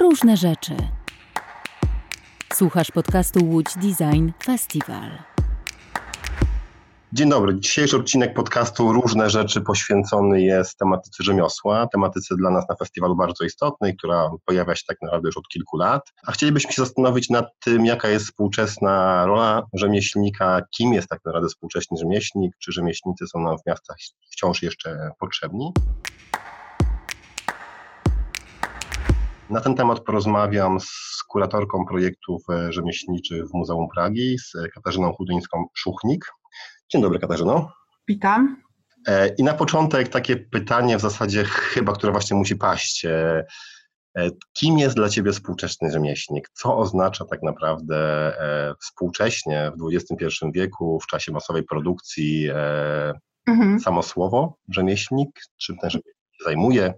różne rzeczy. Słuchasz podcastu Łódź Design Festival. Dzień dobry. Dzisiejszy odcinek podcastu Różne Rzeczy poświęcony jest tematyce rzemiosła, tematyce dla nas na festiwalu bardzo istotnej, która pojawia się tak naprawdę już od kilku lat. A chcielibyśmy się zastanowić nad tym, jaka jest współczesna rola rzemieślnika, kim jest tak naprawdę współczesny rzemieślnik, czy rzemieślnicy są nam w miastach wciąż jeszcze potrzebni. Na ten temat porozmawiam z kuratorką projektów e, rzemieślniczych w Muzeum Pragi, z Katarzyną Chudyńską-Szuchnik. Dzień dobry Katarzyno. Witam. E, I na początek takie pytanie w zasadzie chyba, które właśnie musi paść. E, kim jest dla Ciebie współczesny rzemieślnik? Co oznacza tak naprawdę współcześnie w XXI wieku, w czasie masowej produkcji, mhm. samo słowo rzemieślnik? Czym ten rzemieślnik się zajmuje?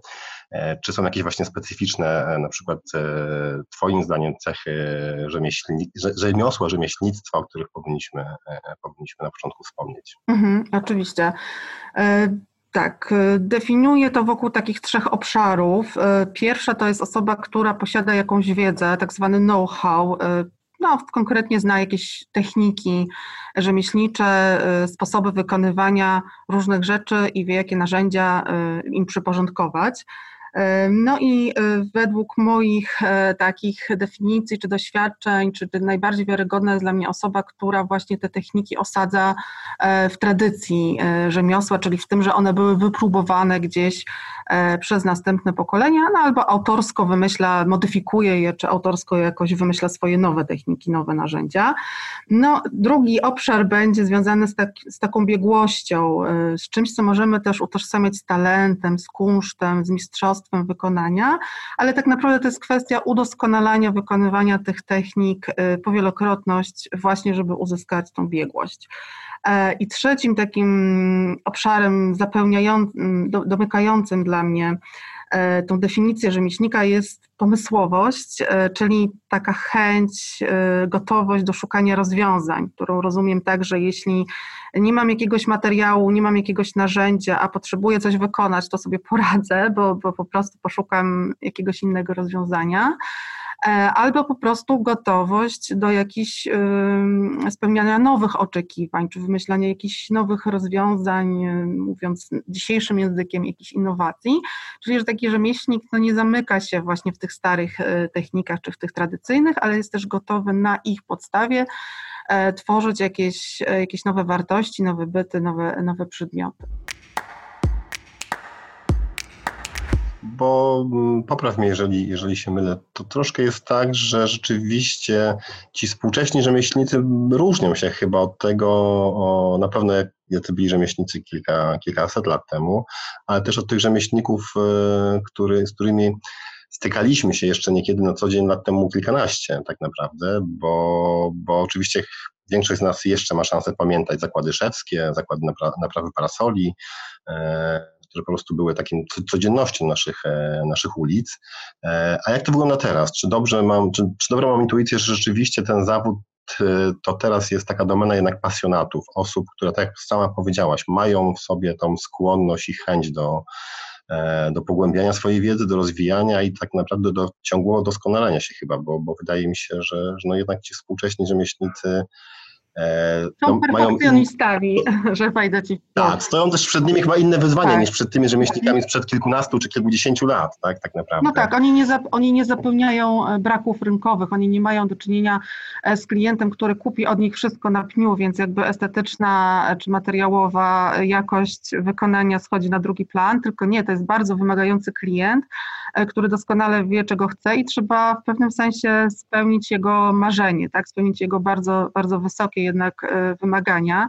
E, czy są jakieś właśnie specyficzne, e, na przykład e, Twoim zdaniem cechy rzemieślni, rzemiosła, rzemieślnictwa, o których powinniśmy, powinniśmy na początku wspomnieć? Mhm, oczywiście. Tak, definiuję to wokół takich trzech obszarów. Pierwsza to jest osoba, która posiada jakąś wiedzę, tak zwany know-how, no, konkretnie zna jakieś techniki rzemieślnicze, sposoby wykonywania różnych rzeczy i wie, jakie narzędzia im przyporządkować. No i e, według moich e, takich definicji czy doświadczeń, czy najbardziej wiarygodna jest dla mnie osoba, która właśnie te techniki osadza e, w tradycji rzemiosła, czyli w tym, że one były wypróbowane gdzieś przez następne pokolenia, no albo autorsko wymyśla, modyfikuje je, czy autorsko jakoś wymyśla swoje nowe techniki, nowe narzędzia. No, drugi obszar będzie związany z, tak, z taką biegłością, z czymś, co możemy też utożsamiać z talentem, z kunsztem, z mistrzostwem, wykonania, ale tak naprawdę to jest kwestia udoskonalania wykonywania tych technik, y, powielokrotność, właśnie żeby uzyskać tą biegłość. E, I trzecim takim obszarem zapełniającym, domykającym dla mnie e, tą definicję rzemieślnika jest pomysłowość, e, czyli taka chęć, gotowość do szukania rozwiązań, którą rozumiem tak, że jeśli nie mam jakiegoś materiału, nie mam jakiegoś narzędzia, a potrzebuję coś wykonać, to sobie poradzę, bo, bo po prostu poszukam jakiegoś innego rozwiązania albo po prostu gotowość do jakichś spełniania nowych oczekiwań, czy wymyślania jakichś nowych rozwiązań, mówiąc dzisiejszym językiem, jakichś innowacji. Czyli, że taki rzemieślnik no, nie zamyka się właśnie w tych starych e, technikach, czy w tych tradycyjnych, ale jest też gotowy na ich podstawie E, tworzyć jakieś, e, jakieś nowe wartości, nowe byty, nowe, nowe przedmioty. Bo mm, popraw mnie, jeżeli, jeżeli się mylę, to troszkę jest tak, że rzeczywiście ci współcześni rzemieślnicy różnią się chyba od tego, o, na pewno jak jacy byli rzemieślnicy kilka, kilkaset lat temu, ale też od tych rzemieślników, e, który, z którymi stykaliśmy się jeszcze niekiedy na co dzień lat temu kilkanaście tak naprawdę, bo, bo oczywiście większość z nas jeszcze ma szansę pamiętać zakłady szewskie, zakłady napra naprawy parasoli, e, które po prostu były takim codziennością naszych, e, naszych ulic. E, a jak to wygląda teraz? Czy dobrze mam, czy, czy dobrze mam intuicję, że rzeczywiście ten zawód e, to teraz jest taka domena jednak pasjonatów, osób, które, tak jak sama powiedziałaś, mają w sobie tą skłonność i chęć do, do pogłębiania swojej wiedzy, do rozwijania i tak naprawdę do ciągłego doskonalenia się chyba, bo, bo wydaje mi się, że, że no jednak ci współcześni rzemieślnicy Są no, perfekcjonistami, że fajda ci. Tak, stoją też przed nimi chyba inne wyzwania tak. niż przed tymi rzemieślnikami sprzed kilkunastu czy kilkudziesięciu lat, tak, tak naprawdę. No tak, oni nie, zap, oni nie zapełniają e, braków rynkowych, oni nie mają do czynienia e, z klientem, który kupi od nich wszystko na pniu, więc jakby estetyczna czy materiałowa jakość wykonania schodzi na drugi plan, tylko nie, to jest bardzo wymagający klient, który doskonale wie, czego chce i trzeba w pewnym sensie spełnić jego marzenie, tak, spełnić jego bardzo, bardzo wysokie jednak e, wymagania.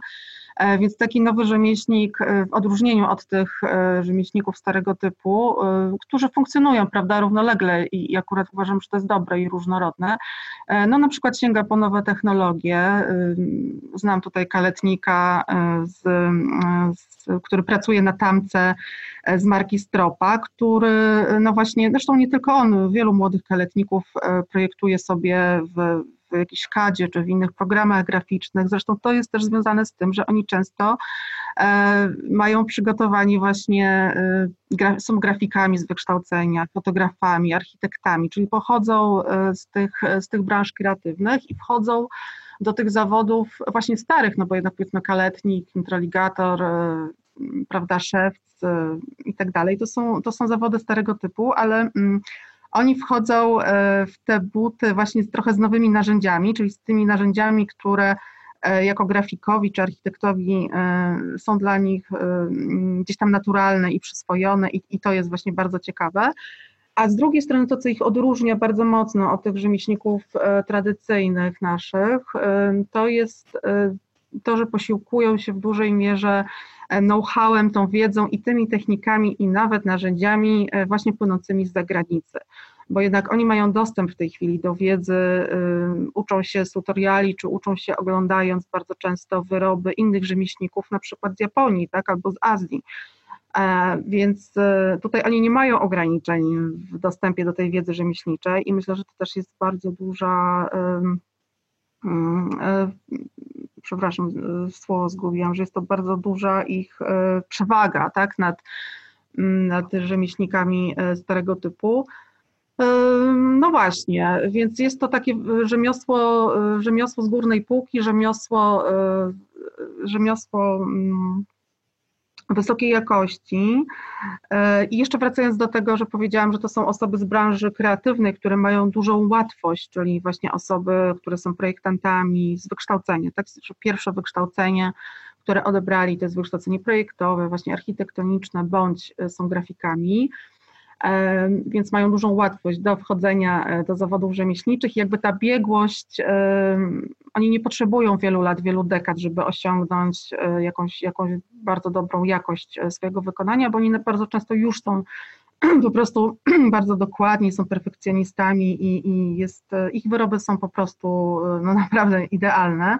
E, więc taki nowy rzemieślnik, e, w odróżnieniu od tych rzemieślników starego typu, którzy funkcjonują, prawda, równolegle i akurat uważam, że to jest dobre i różnorodne, no na przykład sięga po nowe technologie. Znam tutaj kaletnika, z, z, który pracuje na tamce z marki Stropa, który, no właśnie, zresztą nie tylko on, wielu młodych kaletników projektuje sobie w w jakiejś kadzie czy w innych programach graficznych. Zresztą to jest też związane z tym, że oni często e, mają przygotowani właśnie, e, są grafikami z wykształcenia, fotografami, architektami, czyli pochodzą e, z tych, z tych branż kreatywnych i wchodzą do tych zawodów właśnie starych, no bo jednak powiedzmy kaletnik, introligator, prawda, szewc i tak dalej, to są, to są zawody starego typu, ale mm, oni wchodzą e, w te buty właśnie trochę z nowymi narzędziami, czyli z tymi narzędziami, które jako grafikowi czy architektowi są dla nich gdzieś tam naturalne i przyswojone i, to jest właśnie bardzo ciekawe. A z drugiej strony to, co ich odróżnia bardzo mocno od tych rzemieślników e, tradycyjnych naszych, e, to jest e, to, że posiłkują się w dużej mierze know-howem, tą wiedzą i tymi technikami i nawet narzędziami właśnie płynącymi z zagranicy. Bo jednak oni mają dostęp w tej chwili do wiedzy, uczą się z tutoriali, czy uczą się oglądając bardzo często wyroby innych rzemieślników, na przykład z Japonii, tak, albo z Azji. E, więc e, tutaj oni nie mają ograniczeń w dostępie do tej wiedzy rzemieślniczej i myślę, że to też jest bardzo duża, e, przepraszam, słowo zgubiłam, że jest to bardzo duża ich przewaga tak, nad, mm, nad rzemieślnikami starego typu. No właśnie, więc jest to takie rzemiosło, rzemiosło z górnej półki, rzemiosło, rzemiosło mm, wysokiej jakości. E, I jeszcze wracając do tego, że powiedziałam, że to są osoby z branży kreatywnej, które mają dużą łatwość, czyli właśnie osoby, które są projektantami z wykształcenia, tak? Pierwsze wykształcenie, które odebrali, to jest wykształcenie projektowe, właśnie architektoniczne, bądź e, są grafikami więc mają dużą łatwość do wchodzenia e, do zawodów rzemieślniczych. Jakby ta biegłość, oni nie potrzebują wielu lat, wielu dekad, żeby osiągnąć e, jakąś, jakąś bardzo dobrą jakość e, swojego wykonania, bo oni bardzo często już są po prostu bardzo dokładni, są perfekcjonistami i, i jest, ich wyroby są po prostu no, naprawdę idealne.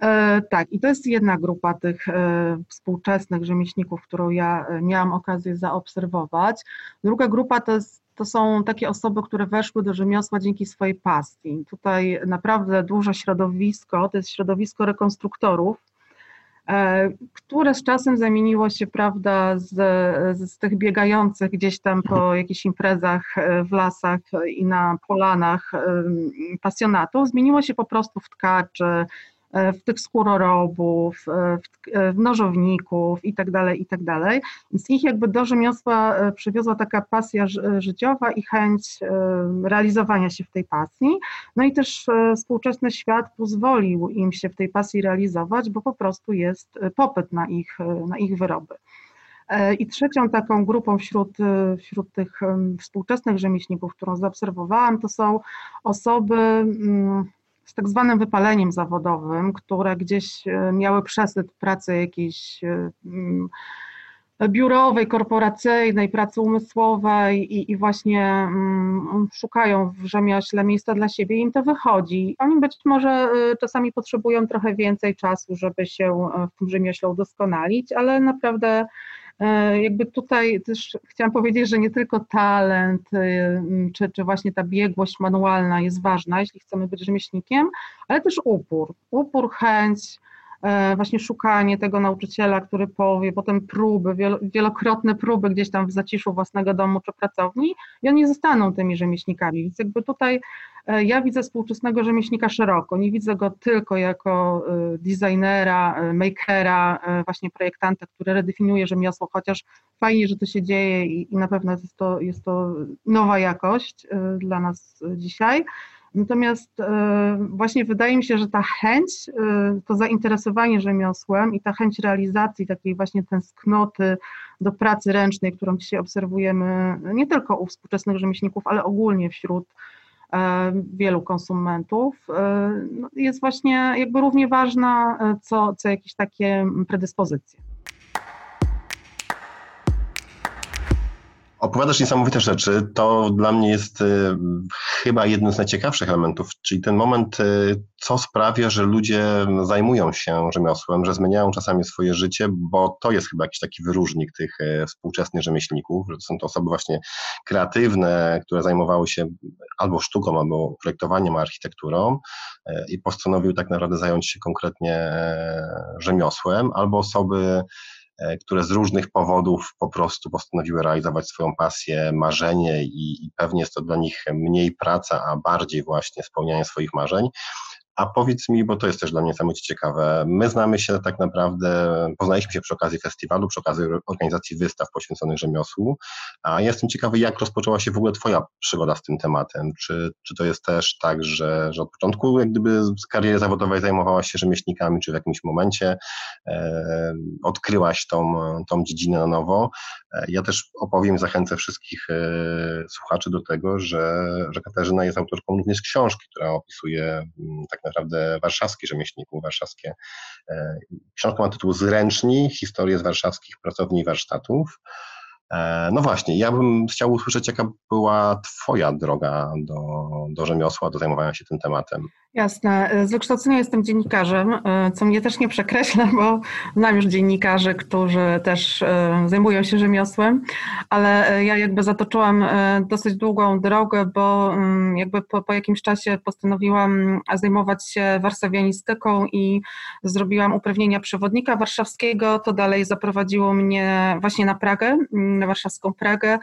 E, tak, i to jest jedna grupa tych e, współczesnych rzemieślników, którą ja e, miałam okazję zaobserwować. Druga grupa to, jest, to są takie osoby, które weszły do rzemiosła dzięki swojej pasji. Tutaj naprawdę duże środowisko, to jest środowisko rekonstruktorów, które z czasem zamieniło się, prawda, z, z tych biegających gdzieś tam po jakichś imprezach w lasach i na polanach pasjonatów, zmieniło się po prostu w tkaczy, w tych skórorobów, e, w, e, w nożowników i tak dalej, i tak. Więc ich jakby do rzemiosła przywiozła taka pasja życiowa i chęć realizowania się w tej pasji. No i też współczesny świat pozwolił im się w tej pasji realizować, bo po prostu jest popyt na ich, na ich wyroby. I trzecią taką grupą wśród, wśród tych współczesnych rzemieślników, którą zaobserwowałam, to są osoby, mm, z tak zwanym wypaleniem zawodowym, które gdzieś e, miały przesyt pracy jakiejś e, mm, biurowej, korporacyjnej, pracy umysłowej i, i właśnie um, szukają w rzemiośle miejsca dla siebie, im to wychodzi. Oni być może y, czasami potrzebują trochę więcej czasu, żeby się w tym rzemiośle udoskonalić, ale naprawdę E, jakby tutaj też chciałam powiedzieć, że nie tylko talent, y, czy, czy właśnie ta biegłość manualna jest ważna, jeśli chcemy być rzemieślnikiem, ale też upór, upór, chęć, e, właśnie szukanie tego nauczyciela, który powie, potem próby, wielokrotne próby gdzieś tam w zaciszu własnego domu czy pracowni i oni zostaną tymi rzemieślnikami. Więc jakby tutaj E, ja widzę współczesnego rzemieślnika szeroko, nie widzę go tylko jako e, designera, e, makera, właśnie projektanta, który redefiniuje rzemiosło, chociaż fajnie, że to się dzieje i, i na pewno jest to, jest to nowa jakość dla nas dzisiaj. Natomiast właśnie wydaje mi się, że ta chęć, to zainteresowanie rzemiosłem i ta chęć realizacji takiej właśnie tęsknoty do pracy ręcznej, którą dzisiaj obserwujemy nie tylko u współczesnych rzemieślników, ale ogólnie wśród E, wielu konsumentów, e, no, jest właśnie jakby równie ważna, e, co, co jakieś takie predyspozycje. Opowiadasz niesamowite rzeczy. To dla mnie jest y, chyba jeden z najciekawszych elementów, czyli ten moment, y, co sprawia, że ludzie zajmują się rzemiosłem, że zmieniają czasami swoje życie, bo to jest chyba jakiś taki wyróżnik tych y, współczesnych rzemieślników, że są to osoby właśnie kreatywne, które zajmowały się albo sztuką, albo projektowaniem, architekturą i postanowiły tak naprawdę zająć się konkretnie e, rzemiosłem, albo osoby które z różnych powodów po prostu postanowiły realizować swoją pasję, marzenie i, i pewnie jest to dla nich mniej praca, a bardziej właśnie spełnianie swoich marzeń. A powiedz mi, bo to jest też dla mnie niesamowicie ciekawe, my znamy się tak naprawdę, poznaliśmy się przy okazji festiwalu, przy okazji organizacji wystaw poświęconych rzemiosłu, a jestem ciekawy, jak rozpoczęła się w ogóle Twoja przygoda z tym tematem? Czy, czy to jest też tak, że, że od początku jak gdyby z kariery zawodowej zajmowałaś się rzemieślnikami, czy w jakimś momencie e, odkryłaś tą, tą dziedzinę na nowo? E, ja też opowiem, zachęcę wszystkich e, słuchaczy do tego, że, że Katarzyna jest autorką również książki, która opisuje mm, tak naprawdę warszawskich rzemieślników, warszawskie. E, książka ma tytuł Zręczni, historie z warszawskich pracowni i warsztatów. E, no właśnie, ja bym chciał usłyszeć, jaka była Twoja droga do, do rzemiosła, do zajmowania się tym tematem. Jasne. Z wykształcenia jestem dziennikarzem, e, co mnie też nie przekreśla, bo znam już dziennikarzy, którzy też e, zajmują się rzemiosłem, ale ja jakby zatoczyłam dosyć długą drogę, bo mm, jakby po, po jakimś czasie postanowiłam zajmować się warszawianistyką i zrobiłam uprawnienia przewodnika warszawskiego. To dalej zaprowadziło mnie właśnie na Pragę, na warszawską Pragę,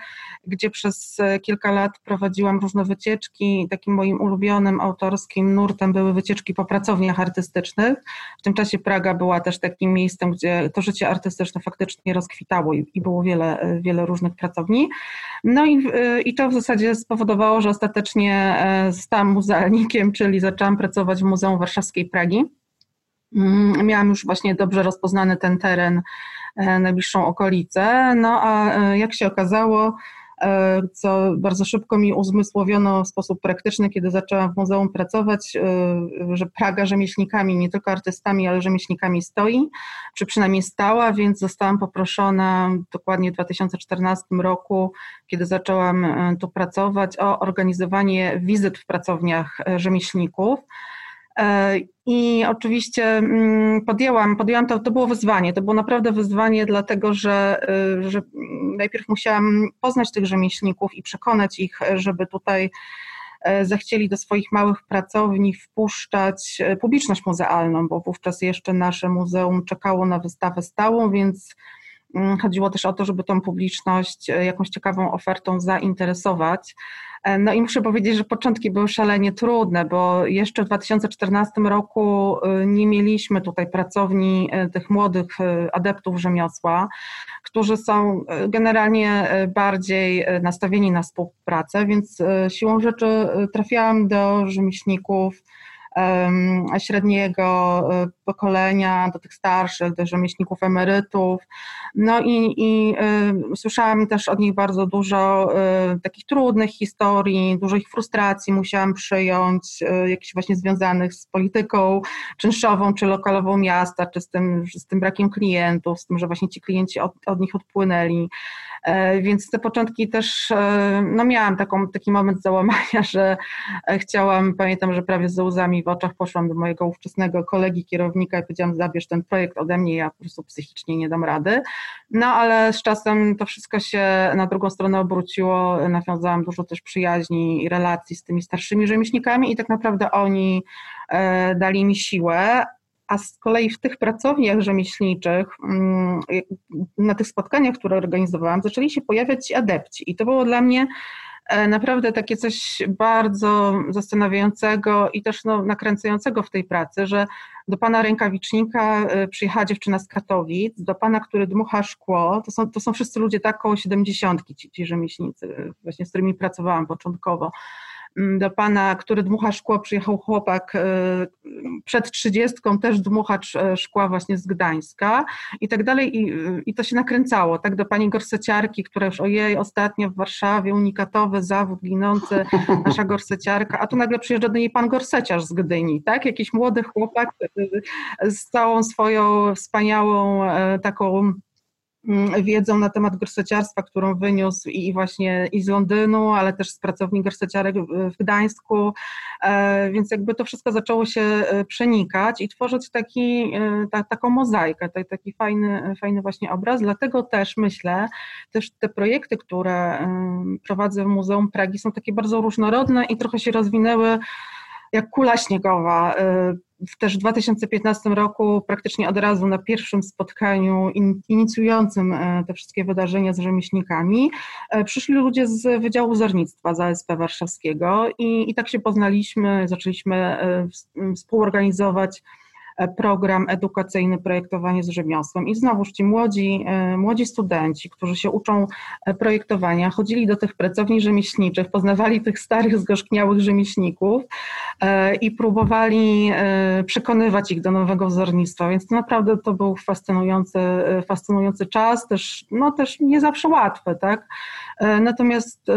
gdzie przez kilka lat prowadziłam różne wycieczki. Takim moim ulubionym autorskim nurtem były wycieczki po pracowniach artystycznych. W tym czasie Praga była też takim miejscem, gdzie to życie artystyczne faktycznie rozkwitało i, było wiele, wiele różnych pracowni. No i, i to w zasadzie spowodowało, że ostatecznie e, zostałam muzealnikiem, czyli zaczęłam pracować w Muzeum Warszawskiej Pragi. Mm, miałam już właśnie dobrze rozpoznany ten teren E, najbliższą okolicę. No a e, jak się okazało, e, co bardzo szybko mi uzmysłowiono w sposób praktyczny, kiedy zaczęłam w muzeum pracować, że Praga rzemieślnikami, nie tylko artystami, ale rzemieślnikami stoi, czy przynajmniej stała, więc zostałam poproszona dokładnie w 2014 roku, kiedy zaczęłam tu pracować, o organizowanie wizyt w pracowniach rzemieślników. E, I oczywiście mm, podjęłam, podjęłam to, to było wyzwanie, to było naprawdę wyzwanie, dlatego że, y, że najpierw musiałam poznać tych rzemieślników i przekonać ich, żeby tutaj e, zechcieli do swoich małych pracowni wpuszczać e, publiczność muzealną, bo wówczas jeszcze nasze muzeum czekało na wystawę stałą, więc mm, chodziło też o to, żeby tą publiczność jakąś ciekawą ofertą zainteresować. E, no i muszę powiedzieć, że początki były szalenie trudne, bo jeszcze w 2014 roku e, nie mieliśmy tutaj pracowni e, tych młodych adeptów rzemiosła, którzy są generalnie bardziej nastawieni na współpracę, więc siłą rzeczy trafiałam do rzemieślników, średniego e, pokolenia, do tych starszych, do rzemieślników emerytów. No i, i y, słyszałam też od nich bardzo dużo y, takich trudnych historii, dużo ich frustracji musiałam przyjąć, jakichś właśnie związanych z polityką czynszową czy lokalową miasta, czy z tym, z tym brakiem klientów, z tym, że właśnie ci klienci od, od nich odpłynęli. E, więc te początki też, e, no miałam taką, taki moment załamania, że e, chciałam, pamiętam, że prawie ze łzami w oczach poszłam do mojego ówczesnego kolegi, kierownika i powiedziałam, zabierz ten projekt ode mnie, ja po prostu psychicznie nie dam rady. No ale z czasem to wszystko się na drugą stronę obróciło, nawiązałam dużo też przyjaźni i relacji z tymi starszymi rzemieślnikami i tak naprawdę oni dali mi siłę, a z kolei w tych pracowniach rzemieślniczych, mm, na tych spotkaniach, które organizowałam, zaczęli się pojawiać adepci. I to było dla mnie e, naprawdę takie coś bardzo zastanawiającego i też no, nakręcającego w tej pracy, że do pana rękawicznika e, przyjechała dziewczyna z Katowic, do pana, który dmucha szkło, to są, to są wszyscy ludzie tak około siedemdziesiątki, ci, ci rzemieślnicy, właśnie z którymi pracowałam początkowo. Mm, do pana, który dmucha szkło, przyjechał chłopak e, przed trzydziestką, też dmuchacz e, szkła właśnie z Gdańska i tak dalej. I, i to się nakręcało, tak do pani gorseciarki, która już ojej, ostatnio w Warszawie unikatowy zawód ginący, nasza gorseciarka, a tu nagle przyjeżdża do niej pan gorseciarz z Gdyni, tak, jakiś młody chłopak e, z całą swoją wspaniałą taką wiedzą na temat gorseciarstwa, którą wyniósł i właśnie i z Londynu, ale też z pracowni gorseciarek w Gdańsku, e, więc jakby to wszystko zaczęło się e, przenikać i tworzyć taki, ta, taką mozaikę, taki fajny, fajny właśnie obraz, dlatego też myślę, też te projekty, które prowadzę w Muzeum Pragi są takie bardzo różnorodne i trochę się rozwinęły jak kula śniegowa. Y, też w 2015 roku, praktycznie od razu na pierwszym spotkaniu inicjującym y, te wszystkie wydarzenia z rzemieślnikami, y, przyszli ludzie z Wydziału Wzornictwa z Warszawskiego i, i tak się poznaliśmy, zaczęliśmy współorganizować E, program edukacyjny Projektowanie z rzemiosłem. I znowuż ci młodzi, e, młodzi studenci, którzy się uczą e, projektowania, chodzili do tych pracowni rzemieślniczych, poznawali tych starych, zgorzkniałych rzemieślników i próbowali przekonywać ich do nowego wzornictwa, więc to naprawdę to był fascynujący, fascynujący czas, też, no też nie zawsze łatwy, tak? Natomiast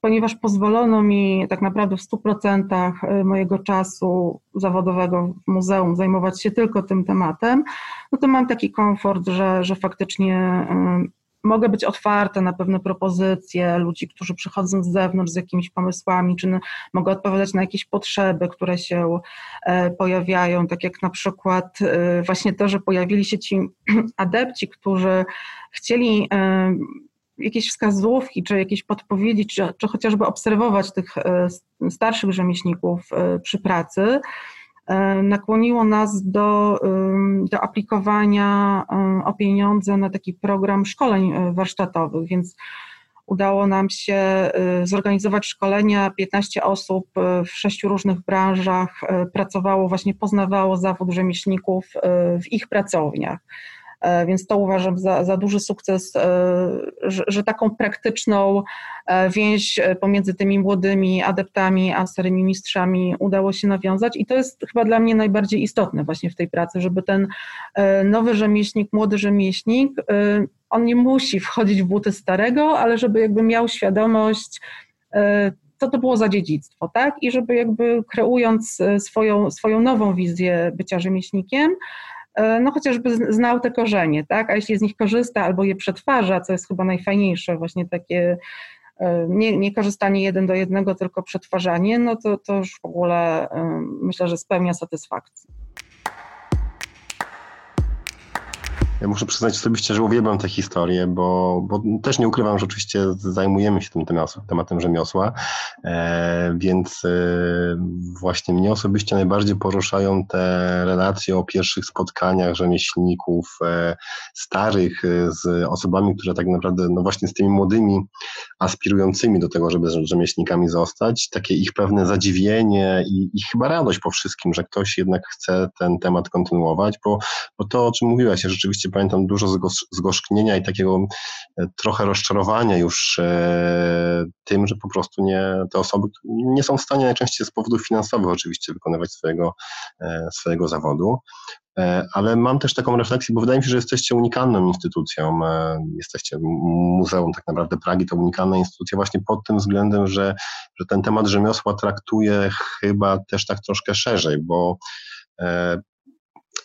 ponieważ pozwolono mi tak naprawdę w 100% e, mojego czasu zawodowego w muzeum zajmować się tylko tym tematem, no to mam taki komfort, że, że faktycznie e, mogę być otwarta na pewne propozycje ludzi, którzy przychodzą z zewnątrz z jakimiś pomysłami, czy mogę odpowiadać na jakieś potrzeby, które się e, pojawiają, tak jak na przykład właśnie to, że pojawili się ci adepci, którzy chcieli jakieś wskazówki, czy jakieś podpowiedzi, czy, czy chociażby obserwować tych e, starszych rzemieślników e, przy pracy, e, nakłoniło nas do, do aplikowania o pieniądze na taki program szkoleń warsztatowych, więc udało nam się zorganizować szkolenia. 15 osób w sześciu różnych branżach pracowało, właśnie poznawało zawód rzemieślników w ich pracowniach. E, więc to uważam za, za duży sukces, e, że, że, taką praktyczną e, więź pomiędzy tymi młodymi adeptami a starymi mistrzami udało się nawiązać i to jest chyba dla mnie najbardziej istotne właśnie w tej pracy, żeby ten nowy rzemieślnik, młody rzemieślnik, on nie musi wchodzić w buty starego, ale żeby jakby miał świadomość, co to było za dziedzictwo, tak? I żeby jakby kreując swoją, swoją nową wizję bycia rzemieślnikiem, no chociażby znał te korzenie, tak? A jeśli z nich korzysta albo je przetwarza, co jest chyba najfajniejsze, właśnie takie e, nie, nie korzystanie jeden do jednego, tylko przetwarzanie, no to, to już w ogóle e, myślę, że spełnia satysfakcję. Muszę przyznać osobiście, że uwielbiam tę historię, bo, bo też nie ukrywam, że oczywiście zajmujemy się tym tematem rzemiosła, e, więc e, właśnie mnie osobiście najbardziej poruszają te relacje o pierwszych spotkaniach rzemieślników e, starych z osobami, które tak naprawdę, no właśnie z tymi młodymi, aspirującymi do tego, żeby rzemieślnikami zostać, takie ich pewne zadziwienie i, i chyba radość po wszystkim, że ktoś jednak chce ten temat kontynuować, bo, bo to, o czym mówiłaś, ja rzeczywiście pamiętam dużo zgorzknienia i takiego e, trochę rozczarowania już e, tym, że po prostu nie, te osoby nie są w stanie najczęściej z powodów finansowych oczywiście wykonywać swojego, e, swojego zawodu. Ale mam też taką refleksję, bo wydaje mi się, że jesteście unikalną instytucją. Jesteście Muzeum tak naprawdę Pragi, to unikalna instytucja właśnie pod tym względem, że, że ten temat rzemiosła traktuje chyba też tak troszkę szerzej, bo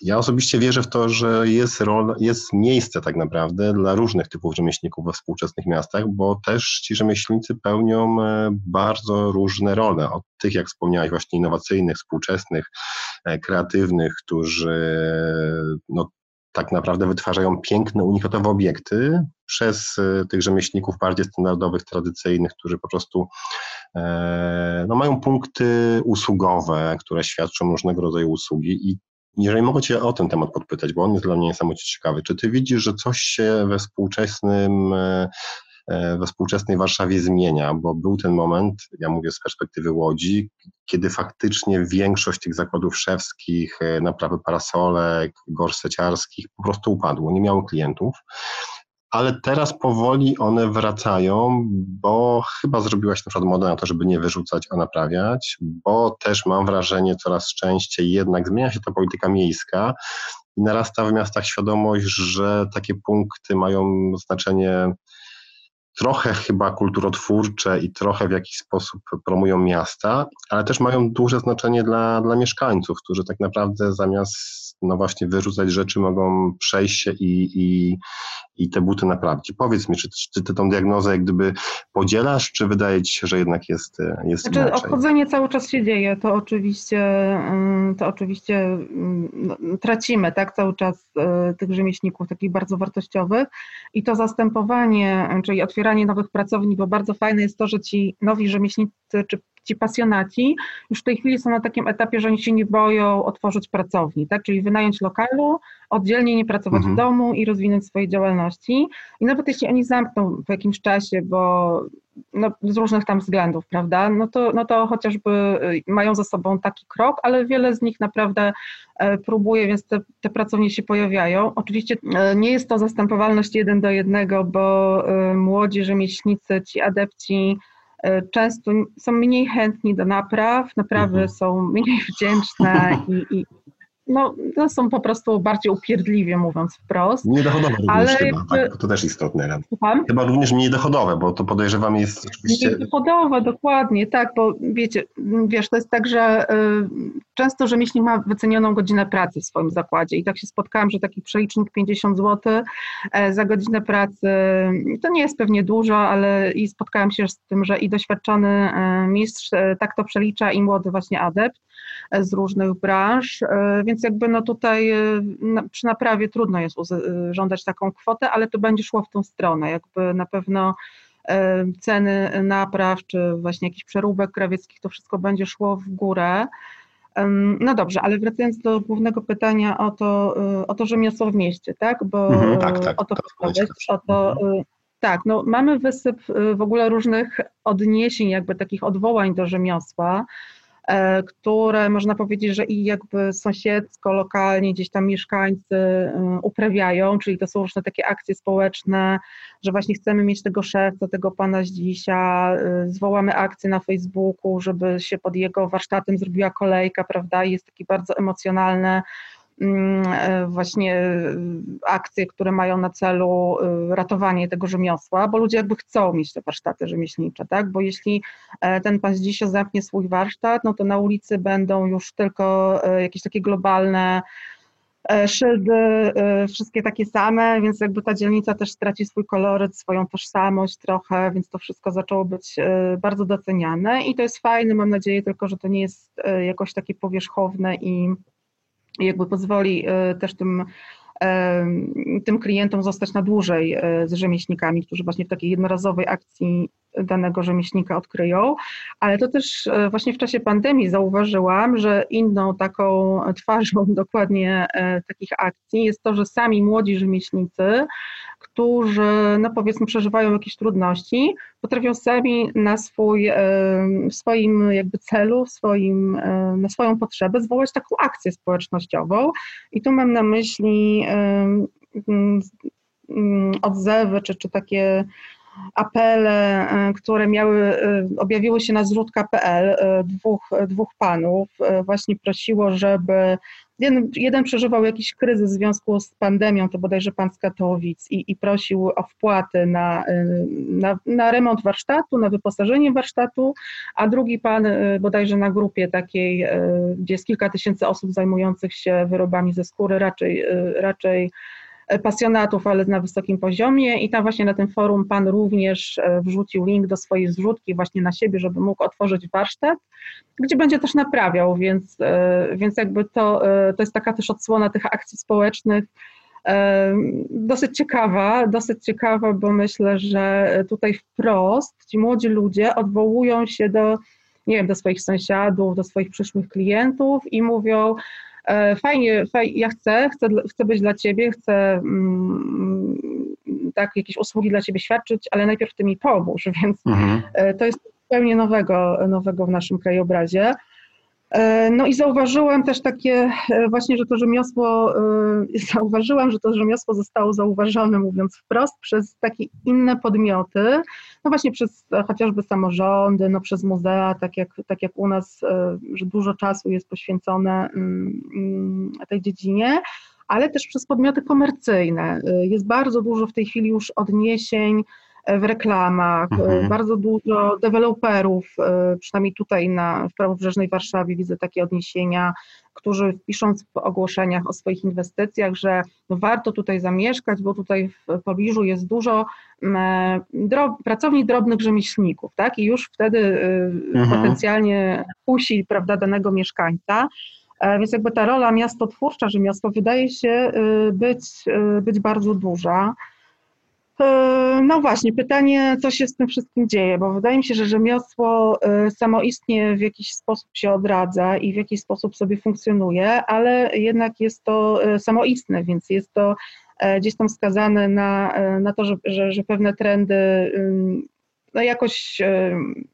ja osobiście wierzę w to, że jest, rol, jest miejsce tak naprawdę dla różnych typów rzemieślników we współczesnych miastach, bo też ci rzemieślnicy pełnią e, bardzo różne role. Od tych, jak wspomniałeś, właśnie innowacyjnych, współczesnych, e, kreatywnych, którzy no, tak naprawdę wytwarzają piękne, unikatowe obiekty przez e, tych rzemieślników bardziej standardowych, tradycyjnych, którzy po prostu no, mają punkty usługowe, które świadczą różnego rodzaju usługi i jeżeli mogę Cię o ten temat podpytać, bo on jest dla mnie niesamowicie ciekawy, czy Ty widzisz, że coś się we współczesnym e, e, we współczesnej Warszawie zmienia, bo był ten moment, ja mówię z perspektywy Łodzi, kiedy faktycznie większość tych zakładów szewskich, e, naprawy parasolek, gorseciarskich po prostu upadło, nie miały klientów ale teraz powoli one wracają, bo chyba zrobiłaś na przykład modę na to, żeby nie wyrzucać, a naprawiać, bo też mam wrażenie coraz częściej jednak zmienia się ta polityka miejska i narasta w miastach świadomość, że takie punkty mają znaczenie trochę chyba kulturotwórcze i trochę w jakiś sposób promują miasta, ale też mają duże znaczenie dla, dla mieszkańców, którzy tak naprawdę zamiast no właśnie wyrzucać rzeczy mogą przejść się i, i, i te buty naprawić. Powiedz mi, czy, czy ty tą diagnozę jak gdyby podzielasz, czy wydaje ci się, że jednak jest, jest znaczy, inaczej? Odchodzenie cały czas się dzieje, to oczywiście, to oczywiście no, tracimy tak cały czas tych rzemieślników takich bardzo wartościowych i to zastępowanie, czyli otwieranie nowych pracowni, bo bardzo fajne jest to, że ci nowi rzemieślnicy czy ci pasjonaci już w tej chwili są na takim etapie, że oni się nie boją otworzyć pracowni, tak? czyli wynająć lokalu, oddzielnie nie pracować mhm. w domu i rozwinąć swoje działalności. I nawet jeśli oni zamkną po jakimś czasie, bo no, z różnych tam względów, prawda, no to, no to chociażby y, mają za sobą taki krok, ale wiele z nich naprawdę e, próbuje, więc te, te pracownie się pojawiają. Oczywiście e, nie jest to zastępowalność jeden do jednego, bo e, młodzi rzemieślnicy, ci adepci, często są mniej chętni do napraw, naprawy mhm. są mniej wdzięczne i, i no, no, są po prostu bardziej upierdliwie, mówiąc wprost. Niedochodowe również ale chyba, jakby... tak? to też istotne. Słucham? Chyba również mniej dochodowe, bo to podejrzewam jest oczywiście... Mniej dochodowe, dokładnie, tak, bo wiecie, wiesz, to jest tak, że y, często rzemieślnik ma wycenioną godzinę pracy w swoim zakładzie i tak się spotkałam, że taki przelicznik 50 zł e, za godzinę pracy, to nie jest pewnie dużo, ale i spotkałam się z tym, że i doświadczony e, mistrz e, tak to przelicza i młody właśnie adept, z różnych branż, e, więc jakby no tutaj e, przy naprawie trudno jest e, żądać taką kwotę, ale to będzie szło w tą stronę, jakby na pewno ceny napraw, czy właśnie jakichś przeróbek krawieckich, to wszystko będzie szło w górę. No dobrze, ale wracając do głównego pytania o to, o to rzemiosło w mieście, tak? Bo mhm, tak, tak, o to, tak, o to mhm. tak, no mamy wysyp w ogóle różnych odniesień, jakby takich odwołań do rzemiosła. E, które można powiedzieć, że i jakby sąsiedzko, lokalnie gdzieś tam mieszkańcy e, uprawiają, czyli to są różne takie akcje społeczne, że właśnie chcemy mieć tego szewca, tego pana z dzisiaj, e, zwołamy akcję na Facebooku, żeby się pod jego warsztatem zrobiła kolejka, prawda, i jest taki bardzo emocjonalne Mm, e, właśnie e, akcje, które mają na celu e, ratowanie tego rzemiosła, bo ludzie jakby chcą mieć te warsztaty rzemieślnicze, tak? Bo jeśli ten pan dzisiaj zamknie swój warsztat, no to na ulicy będą już tylko jakieś takie globalne szyldy, wszystkie takie same, więc jakby ta dzielnica też straci swój koloryt, swoją tożsamość trochę, więc to wszystko zaczęło być bardzo doceniane i to jest fajne, mam nadzieję tylko, że to nie jest jakoś takie powierzchowne i jakby pozwoli e, też tym, e, tym klientom zostać na dłużej e, z rzemieślnikami, którzy właśnie w takiej jednorazowej akcji danego rzemieślnika odkryją, ale to też właśnie w czasie pandemii zauważyłam, że inną taką twarzą dokładnie takich akcji jest to, że sami młodzi rzemieślnicy którzy, no powiedzmy, przeżywają jakieś trudności, potrafią sami na swój, w swoim jakby celu, w swoim, na swoją potrzebę zwołać taką akcję społecznościową. I tu mam na myśli odzewy, czy, czy takie apele, e, które miały, e, objawiły się na zrzutka.pl, e, dwóch, dwóch panów, właśnie prosiło, żeby Jeden, jeden przeżywał jakiś kryzys w związku z pandemią, to bodajże pan z Katowic i, i prosił o wpłaty na, na, na, remont warsztatu, na wyposażenie warsztatu, a drugi pan bodajże na grupie takiej, gdzie jest kilka tysięcy osób zajmujących się wyrobami ze skóry, raczej, raczej pasjonatów, ale na wysokim poziomie. I tam właśnie na tym forum Pan również e, wrzucił link do swojej zrzutki właśnie na siebie, żeby mógł otworzyć warsztat, gdzie będzie też naprawiał, więc, e, więc jakby to, e, to jest taka też odsłona tych akcji społecznych, dosyć ciekawa, dosyć ciekawa, bo myślę, że tutaj wprost ci młodzi ludzie odwołują się do, nie wiem, do swoich sąsiadów, do swoich przyszłych klientów i mówią, E, fajnie, fajnie ja chcę, chcę, chcę być dla ciebie, chcę mm, tak jakieś usługi dla ciebie świadczyć, ale najpierw ty mi pomóż, więc mhm. E, to jest zupełnie nowego, nowego w naszym krajobrazie. E, no i zauważyłam też takie właśnie, że to rzemiosło, zauważyłam, że to rzemiosło zostało zauważone, mówiąc wprost, przez takie inne podmioty, no właśnie przez chociażby samorządy, no przez muzea, tak jak, tak jak u nas, że dużo czasu jest poświęcone mm, tej dziedzinie, ale też przez podmioty komercyjne. Jest bardzo dużo w tej chwili już odniesień w reklamach, mhm. bardzo dużo deweloperów, przynajmniej tutaj na, w prawobrzeżnej Warszawie widzę takie odniesienia, którzy pisząc w ogłoszeniach o swoich inwestycjach, że no warto tutaj zamieszkać, bo tutaj w pobliżu jest dużo drob, pracowni drobnych rzemieślników, tak? I już wtedy mhm. potencjalnie kusi, prawda, danego mieszkańca. E, więc jakby ta rola miastotwórcza, rzemiosło wydaje się być, być bardzo duża. E, no właśnie, pytanie, co się z tym wszystkim dzieje, bo wydaje mi się, że rzemiosło y, samoistnie w jakiś sposób się odradza i w jakiś sposób sobie funkcjonuje, ale jednak jest to samoistne, więc jest to e, gdzieś tam skazane na, na to, że, że, że pewne trendy no jakoś,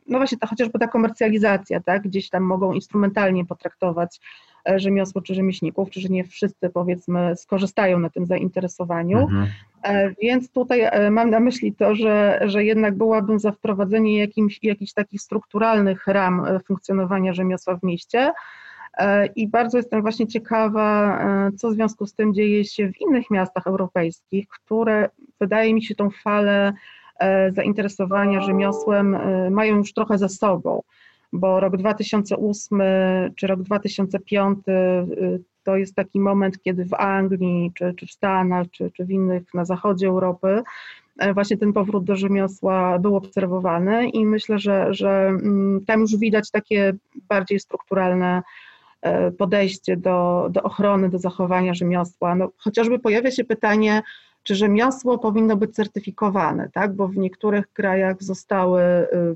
no właśnie chociażby ta komercjalizacja, tak, gdzieś tam mogą instrumentalnie potraktować E, rzemiosło czy rzemieślników, czy że nie wszyscy powiedzmy skorzystają na tym zainteresowaniu. Mhm. E, więc tutaj e, mam na myśli to, że, że jednak byłabym za wprowadzenie jakimś, jakichś takich strukturalnych ram funkcjonowania rzemiosła w mieście. I bardzo jestem właśnie ciekawa, co w związku z tym dzieje się w innych miastach europejskich, które wydaje mi się tą falę zainteresowania rzemiosłem mają już trochę za sobą bo rok 2008 czy rok 2005 y, to jest taki moment, kiedy w Anglii, czy, czy w Stanach, czy, czy w innych na zachodzie Europy e, właśnie ten powrót do rzemiosła był obserwowany i myślę, że, że mm, tam już widać takie bardziej strukturalne e, podejście do, do ochrony, do zachowania rzemiosła. No, chociażby pojawia się pytanie, czy rzemiosło powinno być certyfikowane, tak? bo w niektórych krajach zostały, y,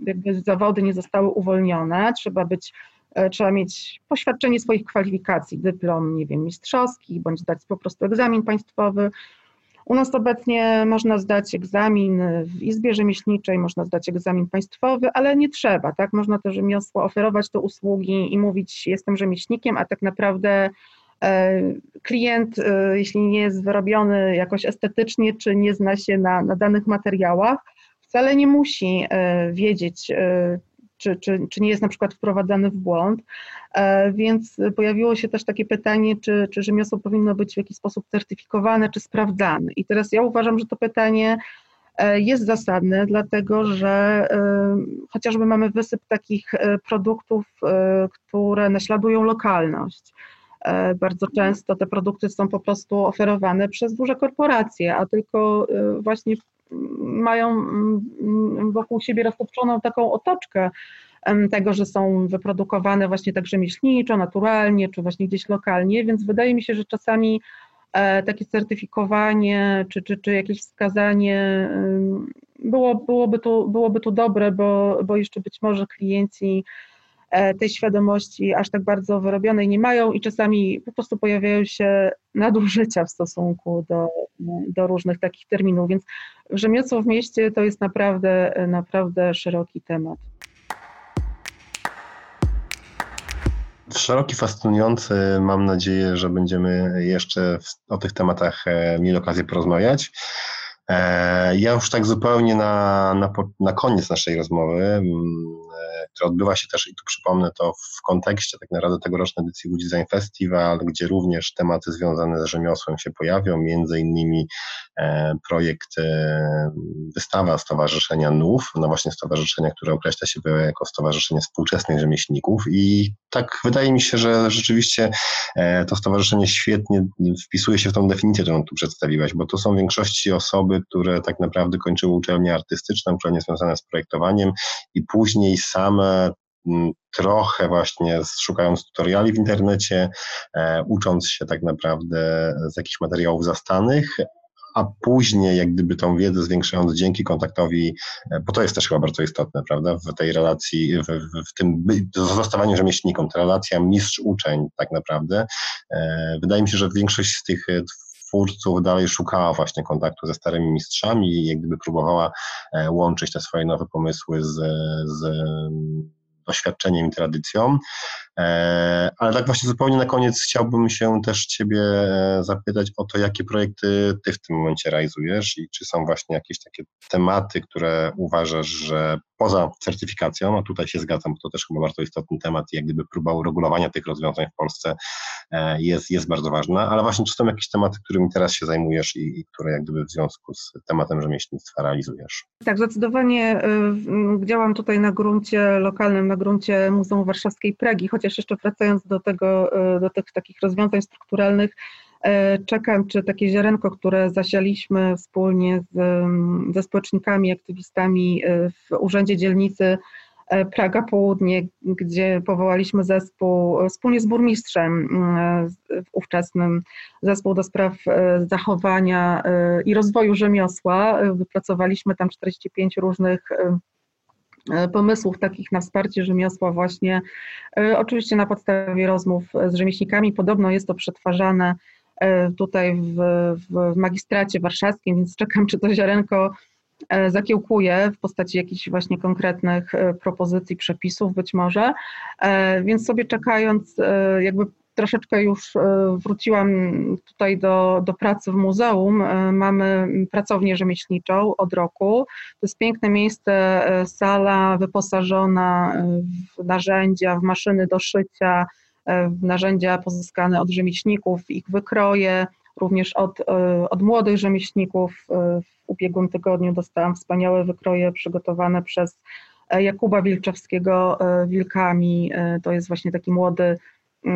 jakby zawody nie zostały uwolnione, trzeba być e, trzeba mieć poświadczenie swoich kwalifikacji, dyplom, nie wiem, mistrzowski, bądź zdać po prostu egzamin państwowy. U nas obecnie można zdać egzamin w Izbie Rzemieślniczej, można zdać egzamin państwowy, ale nie trzeba, tak? Można to rzemiosło oferować te usługi i mówić, jestem rzemieślnikiem, a tak naprawdę klient, e, jeśli nie jest wyrobiony jakoś estetycznie, czy nie zna się na, na danych materiałach, wcale nie musi e, wiedzieć, czy, czy, czy nie jest na przykład wprowadzany w błąd. Więc pojawiło się też takie pytanie, czy, czy rzemiosło powinno być w jakiś sposób certyfikowane, czy sprawdzane. I teraz ja uważam, że to pytanie jest zasadne, dlatego że chociażby mamy wysyp takich produktów, które naśladują lokalność. E, bardzo często te produkty są po prostu oferowane przez duże korporacje, a tylko e, właśnie mają mm, wokół siebie roztopczoną taką otoczkę tego, że są wyprodukowane właśnie tak rzemieślniczo, naturalnie, czy właśnie gdzieś lokalnie, więc wydaje mi się, że czasami e, takie certyfikowanie, czy, czy, czy jakieś wskazanie było, byłoby, tu, byłoby tu dobre, bo, bo jeszcze być może klienci tej świadomości aż tak bardzo wyrobionej nie mają i czasami po prostu pojawiają się nadużycia w stosunku do, do różnych takich terminów, więc rzemiosło w mieście to jest naprawdę, naprawdę szeroki temat. Szeroki, fascynujący. Mam nadzieję, że będziemy jeszcze o tych tematach e, mieli okazję porozmawiać. E, ja już tak zupełnie na, na, na koniec naszej rozmowy, mm, e, która odbywa się też, i tu przypomnę to w kontekście tak naprawdę tegorocznej edycji Łódź Design Festival, gdzie również tematy związane z rzemiosłem się pojawią, między innymi e, projekt wystawa Stowarzyszenia NUF, no właśnie stowarzyszenia, które określa się jako Stowarzyszenie Współczesnych Rzemieślników. I tak wydaje mi się, że rzeczywiście to stowarzyszenie świetnie wpisuje się w tą definicję, którą tu przedstawiłaś, bo to są w większości osoby, osoby, które tak naprawdę kończyły uczelnię artystyczną, uczelnie związane z projektowaniem i później same mm, trochę właśnie szukając tutoriali w internecie, e, ucząc się tak naprawdę z jakichś materiałów zastanych, a później jak gdyby tą wiedzę zwiększając dzięki kontaktowi, e, bo to jest też chyba bardzo istotne, prawda, w tej relacji, w, w, w tym zostawaniu rzemieślnikom, ta relacja mistrz-uczeń tak naprawdę. E, wydaje mi się, że większość z tych twórców dalej szukała właśnie kontaktu ze starymi mistrzami i jak gdyby próbowała e, łączyć te swoje nowe pomysły z, z doświadczeniem i tradycją. E, ale tak właśnie zupełnie na koniec chciałbym się też Ciebie e, zapytać o to, jakie projekty Ty w tym momencie realizujesz i czy są właśnie jakieś takie tematy, które uważasz, że poza certyfikacją, a tutaj się zgadzam, bo to też chyba bardzo istotny temat, jak gdyby próba uregulowania tych rozwiązań w Polsce, jest, jest bardzo ważna, ale właśnie czy są jakieś tematy, którymi teraz się zajmujesz i, i które jak gdyby w związku z tematem rzemieślnictwa realizujesz? Tak, zdecydowanie działam tutaj na gruncie lokalnym, na gruncie Muzeum Warszawskiej Pragi, chociaż jeszcze wracając do tego, do tych takich rozwiązań strukturalnych, E, czekam, czy takie ziarenko, które zasialiśmy wspólnie z, mm, ze społecznikami, aktywistami e, w Urzędzie Dzielnicy e, Praga Południe, gdzie powołaliśmy zespół wspólnie z burmistrzem ówczesnym, zespół do spraw zachowania i rozwoju rzemiosła. Wypracowaliśmy tam 45 różnych pomysłów takich na wsparcie rzemiosła właśnie, oczywiście na podstawie rozmów z rzemieślnikami. Podobno jest to przetwarzane E, tutaj w, w magistracie warszawskim, więc czekam, czy to ziarenko e, zakiełkuje w postaci jakichś właśnie konkretnych e, propozycji, przepisów być może. Więc sobie czekając, jakby troszeczkę już wróciłam tutaj do, do pracy w muzeum. Mamy pracownię rzemieślniczą od roku. To jest piękne miejsce, sala wyposażona w narzędzia, w maszyny do szycia, E, narzędzia pozyskane od rzemieślników, ich wykroje, również od, e, od młodych rzemieślników. E, w ubiegłym tygodniu dostałam wspaniałe wykroje przygotowane przez Jakuba Wilczewskiego Wilkami. To jest właśnie taki młody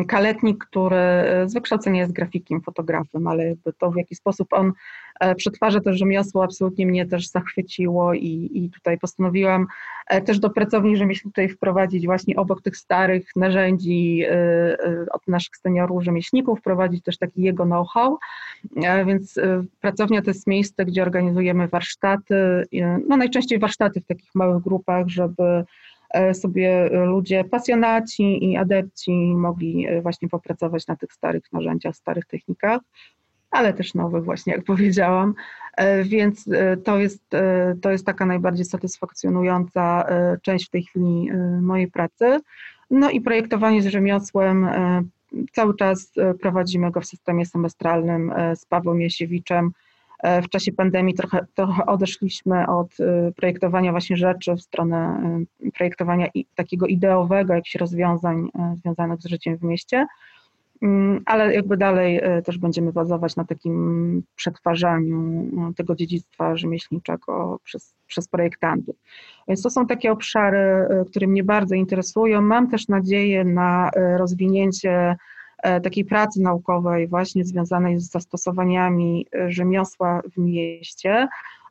kaletnik, który z wykształcenia jest grafikiem, fotografem, ale jakby to w jaki sposób on e, przetwarza to rzemiosło absolutnie mnie też zachwyciło i, i tutaj postanowiłam e, też do pracowni rzemieślniczej wprowadzić właśnie obok tych starych narzędzi e, od naszych seniorów rzemieślników, wprowadzić też taki jego know-how, więc pracownia to jest miejsce, gdzie organizujemy warsztaty, no najczęściej warsztaty w takich małych grupach, żeby E, sobie ludzie, pasjonaci i adepci mogli e, właśnie popracować na tych starych narzędziach, starych technikach, ale też nowych właśnie, jak powiedziałam. E, więc to jest, to jest taka najbardziej satysfakcjonująca część w tej chwili mojej pracy. No i projektowanie z rzemiosłem cały czas prowadzimy go w systemie semestralnym z Pawłem Jasiewiczem, E, w czasie pandemii trochę, trochę odeszliśmy od e, projektowania właśnie rzeczy w stronę e, projektowania takiego ideowego, jakichś rozwiązań związanych z życiem w mieście, mm, ale jakby dalej też będziemy bazować na takim przetwarzaniu tego dziedzictwa rzemieślniczego przez, przez projektantów. Więc to są takie obszary, które mnie bardzo interesują. Mam też nadzieję na rozwinięcie E, takiej pracy naukowej właśnie związanej z zastosowaniami e, rzemiosła w mieście,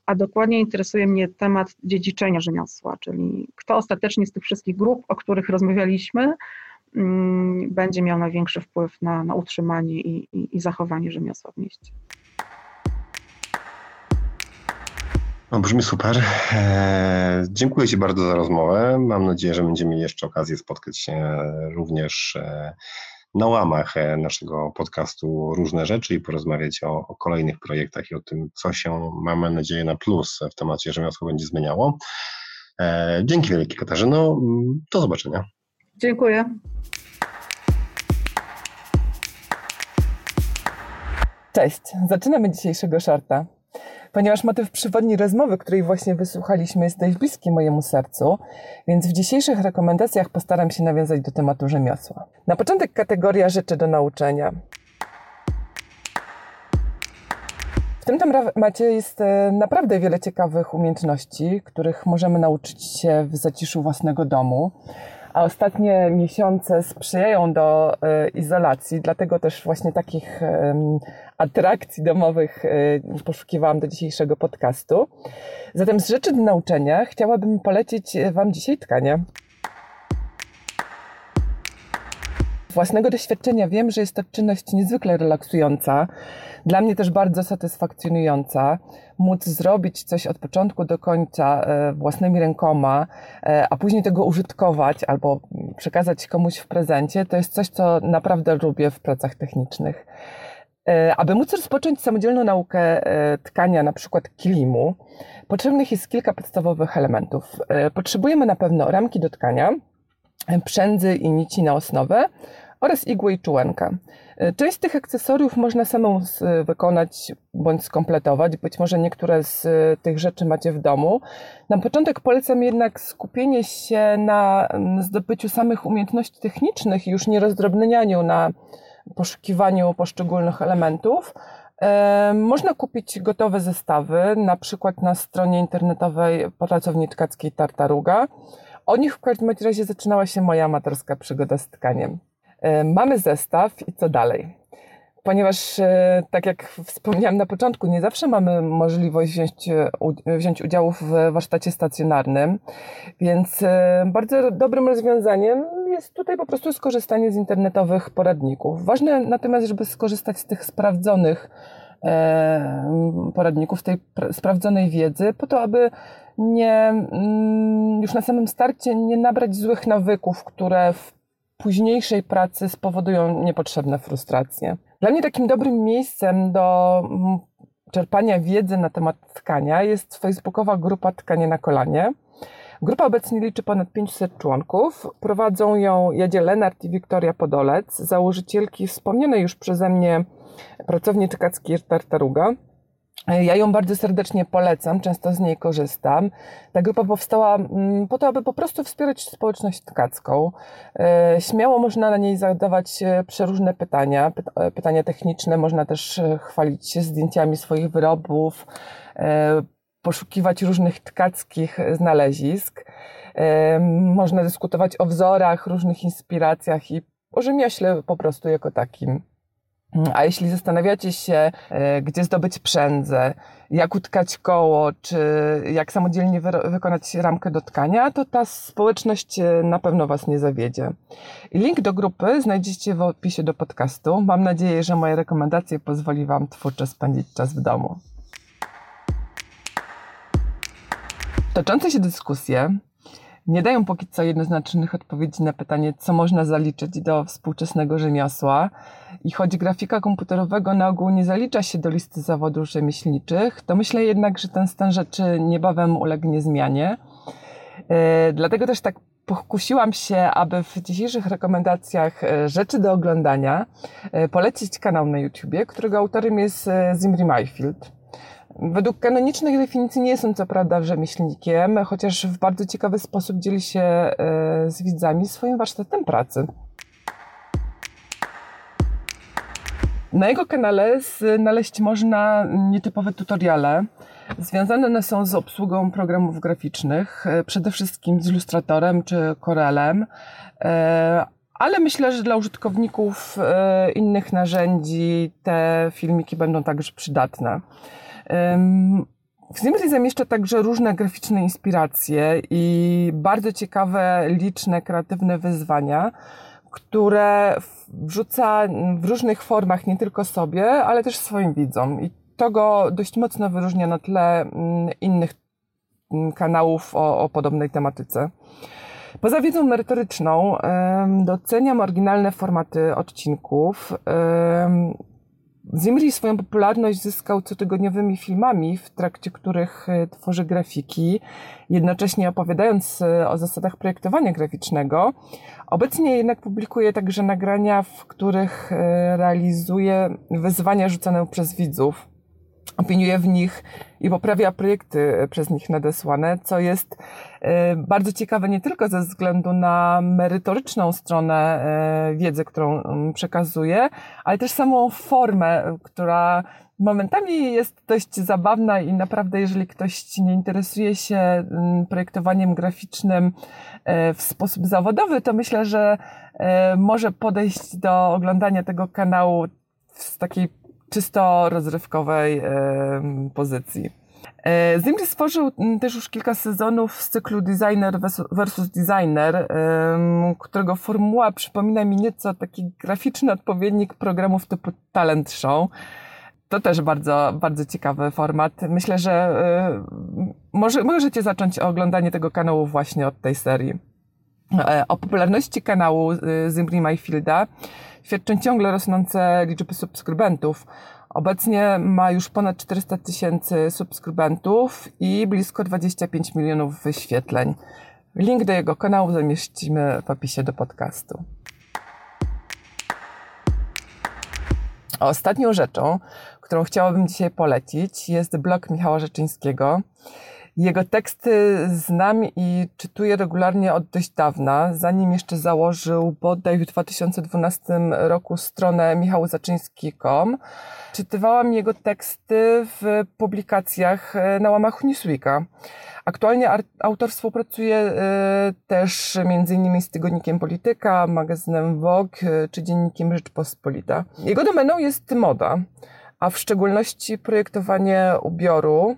a dokładnie interesuje mnie temat dziedziczenia rzemiosła, czyli kto ostatecznie z tych wszystkich grup, o których rozmawialiśmy, mm, będzie miał największy wpływ na, na utrzymanie i, i, i zachowanie rzemiosła w mieście. No, brzmi super. Eee, dziękuję Ci bardzo za rozmowę. Mam nadzieję, że będziemy mieli jeszcze okazję spotkać się również e, na łamach e, naszego podcastu różne rzeczy i porozmawiać o, o, kolejnych projektach i o tym, co się, mamy nadzieję, na plus w temacie rzemiosła będzie zmieniało. E, dzięki wielkie Katarzyno. Do zobaczenia. Dziękuję. Cześć, zaczynamy dzisiejszego szarta ponieważ motyw przewodni rozmowy, której właśnie wysłuchaliśmy, jest dość bliski mojemu sercu, więc w dzisiejszych rekomendacjach postaram się nawiązać do tematu rzemiosła. Na początek kategoria rzeczy do nauczenia. W tym temacie jest e, naprawdę wiele ciekawych umiejętności, których możemy nauczyć się w zaciszu własnego domu a ostatnie miesiące sprzyjają do e, izolacji, dlatego też właśnie takich atrakcji domowych e, poszukiwałam do dzisiejszego podcastu. Zatem z rzeczy do nauczenia chciałabym polecić Wam dzisiaj tkanie. własnego doświadczenia wiem, że jest to czynność niezwykle relaksująca, dla mnie też bardzo satysfakcjonująca. Móc zrobić coś od początku do końca e, własnymi rękoma, e, a później tego użytkować albo przekazać komuś w prezencie, to jest coś, co naprawdę lubię w pracach technicznych. E, aby móc rozpocząć samodzielną naukę tkania, na przykład kilimu, potrzebnych jest kilka podstawowych elementów. Potrzebujemy na pewno ramki do tkania, przędzy i nici na osnowę oraz igłę i czułenkę. Część z tych akcesoriów można samą wykonać bądź skompletować. Być może niektóre z tych rzeczy macie w domu. Na początek polecam jednak skupienie się na zdobyciu samych umiejętności technicznych już nie rozdrobnianiu na poszukiwaniu poszczególnych elementów. Można kupić gotowe zestawy, na przykład na stronie internetowej pracowni tkackiej Tartaruga. O nich w każdym razie zaczynała się moja amatorska przygoda z tkaniem. Mamy zestaw i co dalej? Ponieważ, e, tak jak wspomniałam na początku, nie zawsze mamy możliwość wziąć, wziąć udziału w warsztacie stacjonarnym, więc bardzo dobrym rozwiązaniem jest tutaj po prostu skorzystanie z internetowych poradników. Ważne natomiast, żeby skorzystać z tych sprawdzonych e, poradników, tej sprawdzonej wiedzy, po to, aby nie, mm, już na samym starcie nie nabrać złych nawyków, które w późniejszej pracy spowodują niepotrzebne frustracje. Dla mnie takim dobrym miejscem do mm, czerpania wiedzy na temat tkania jest facebookowa grupa Tkanie na kolanie. Grupa obecnie liczy ponad 500 członków. Prowadzą ją Jadzie Lenart i Wiktoria Podolec, założycielki wspomnianej już przeze mnie pracowni czekackiej Tartaruga. Ja ją bardzo serdecznie polecam, często z niej korzystam. Ta grupa powstała mm, po to, aby po prostu wspierać społeczność tkacką. E, śmiało można na niej zadawać e, przeróżne pytania, e, pytania techniczne, można też chwalić się zdjęciami swoich wyrobów, poszukiwać różnych tkackich znalezisk. Można dyskutować o wzorach, różnych inspiracjach i o rzemiośle po prostu jako takim. A jeśli zastanawiacie się, e, gdzie zdobyć przędzę, jak utkać koło, czy jak samodzielnie wykonać ramkę do tkania, to ta społeczność e, na pewno Was nie zawiedzie. link do grupy znajdziecie w opisie do podcastu. Mam nadzieję, że moje rekomendacje pozwoli Wam twórczo spędzić czas w domu. Toczące się dyskusje nie dają póki co jednoznacznych odpowiedzi na pytanie, co można zaliczyć do współczesnego rzemiosła. I choć grafika komputerowego na ogół nie zalicza się do listy zawodów rzemieślniczych, to myślę jednak, że ten stan rzeczy niebawem ulegnie zmianie. E, dlatego też tak pokusiłam się, aby w dzisiejszych rekomendacjach e, rzeczy do oglądania e, polecić kanał na YouTubie, którego autorem jest Zimri Mayfield. Według kanonicznych definicji nie są co prawda rzemieślnikiem, chociaż w bardzo ciekawy sposób dzieli się e, z widzami swoim warsztatem pracy. Na jego kanale znaleźć można nietypowe tutoriale. Związane one są z obsługą programów graficznych, e, przede wszystkim z Illustratorem czy Corelem, e, ale myślę, że dla użytkowników innych narzędzi te filmiki będą także przydatne. W Zimri zamieszcza także różne graficzne inspiracje i bardzo ciekawe, liczne, kreatywne wyzwania, które wrzuca w różnych formach nie tylko sobie, ale też swoim widzom. I to go dość mocno wyróżnia na tle mm, innych mm, kanałów o, o podobnej tematyce. Poza wiedzą merytoryczną doceniam oryginalne formaty odcinków. Zimri swoją popularność zyskał cotygodniowymi filmami, w trakcie których e, tworzy grafiki, jednocześnie opowiadając e, o zasadach projektowania graficznego. Obecnie jednak publikuje także nagrania, w których e, realizuje wyzwania rzucane przez widzów opiniuje w nich i poprawia projekty przez nich nadesłane, co jest e, bardzo ciekawe nie tylko ze względu na merytoryczną stronę e, wiedzy, którą mm, przekazuje, ale też samą formę, która momentami jest dość zabawna i naprawdę, jeżeli ktoś nie interesuje się mm, projektowaniem graficznym e, w sposób zawodowy, to myślę, że może podejść do oglądania tego kanału z takiej czysto rozrywkowej pozycji. E, Zimri stworzył też już kilka sezonów z cyklu Designer versus Designer, którego formuła przypomina mi nieco taki graficzny odpowiednik programów typu Talent Show. To też bardzo, bardzo ciekawy format. Myślę, że e, może, możecie zacząć oglądanie tego kanału właśnie od tej serii. E, o popularności kanału Zimri Mayfielda świadczą ciągle rosnące liczby subskrybentów. Obecnie ma już ponad 400 tysięcy subskrybentów i blisko 25 milionów wyświetleń. Link do jego kanału zamieścimy w opisie do podcastu. Ostatnią rzeczą, którą chciałabym dzisiaj polecić, jest blog Michała Rzeczyńskiego. Jego teksty znam i czytuję regularnie od dość dawna, zanim jeszcze założył bodaj w 2012 roku stronę michałzaczyński.com. Czytywałam jego teksty w publikacjach e, na łamach Newsweeka. Aktualnie autor współpracuje e, też m.in. z tygodnikiem Polityka, magazynem Vogue e, czy dziennikiem Rzeczpospolita. Jego domeną jest moda, a w szczególności projektowanie ubioru.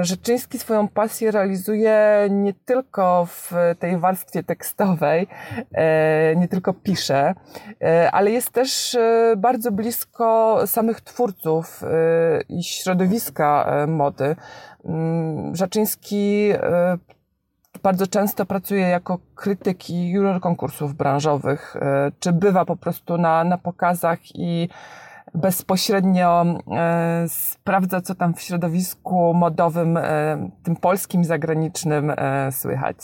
Rzeczyński swoją pasję realizuje nie tylko w tej warstwie tekstowej, e, nie tylko pisze, e, ale jest też e, bardzo blisko samych twórców i środowiska mody. Mm, Rzeczyński bardzo często pracuje jako krytyk i juror konkursów branżowych, czy bywa po prostu na, na pokazach i bezpośrednio e, sprawdza, co tam w środowisku modowym, e, tym polskim, zagranicznym e, słychać.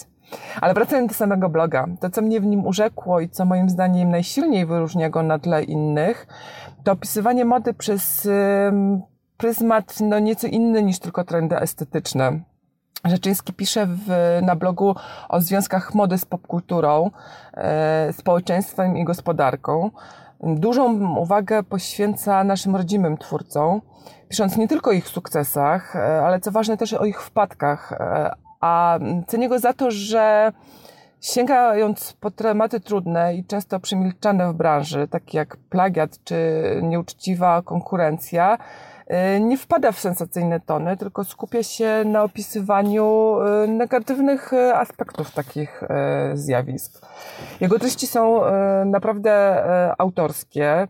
Ale wracając do samego bloga, to co mnie w nim urzekło i co moim zdaniem najsilniej wyróżnia go na tle innych, to opisywanie mody przez pryzmat no, nieco inny niż tylko trendy estetyczne. Rzeczyński pisze w, na blogu o związkach mody z popkulturą, e, społeczeństwem i gospodarką dużą uwagę poświęca naszym rodzimym twórcom, pisząc nie tylko o ich sukcesach, e, ale co ważne też o ich wpadkach. E, a cenię go za to, że sięgając po tematy trudne i często przemilczane w branży, takie jak plagiat czy nieuczciwa konkurencja, nie wpada w sensacyjne tony, tylko skupia się na opisywaniu negatywnych aspektów takich zjawisk. Jego treści są naprawdę autorskie.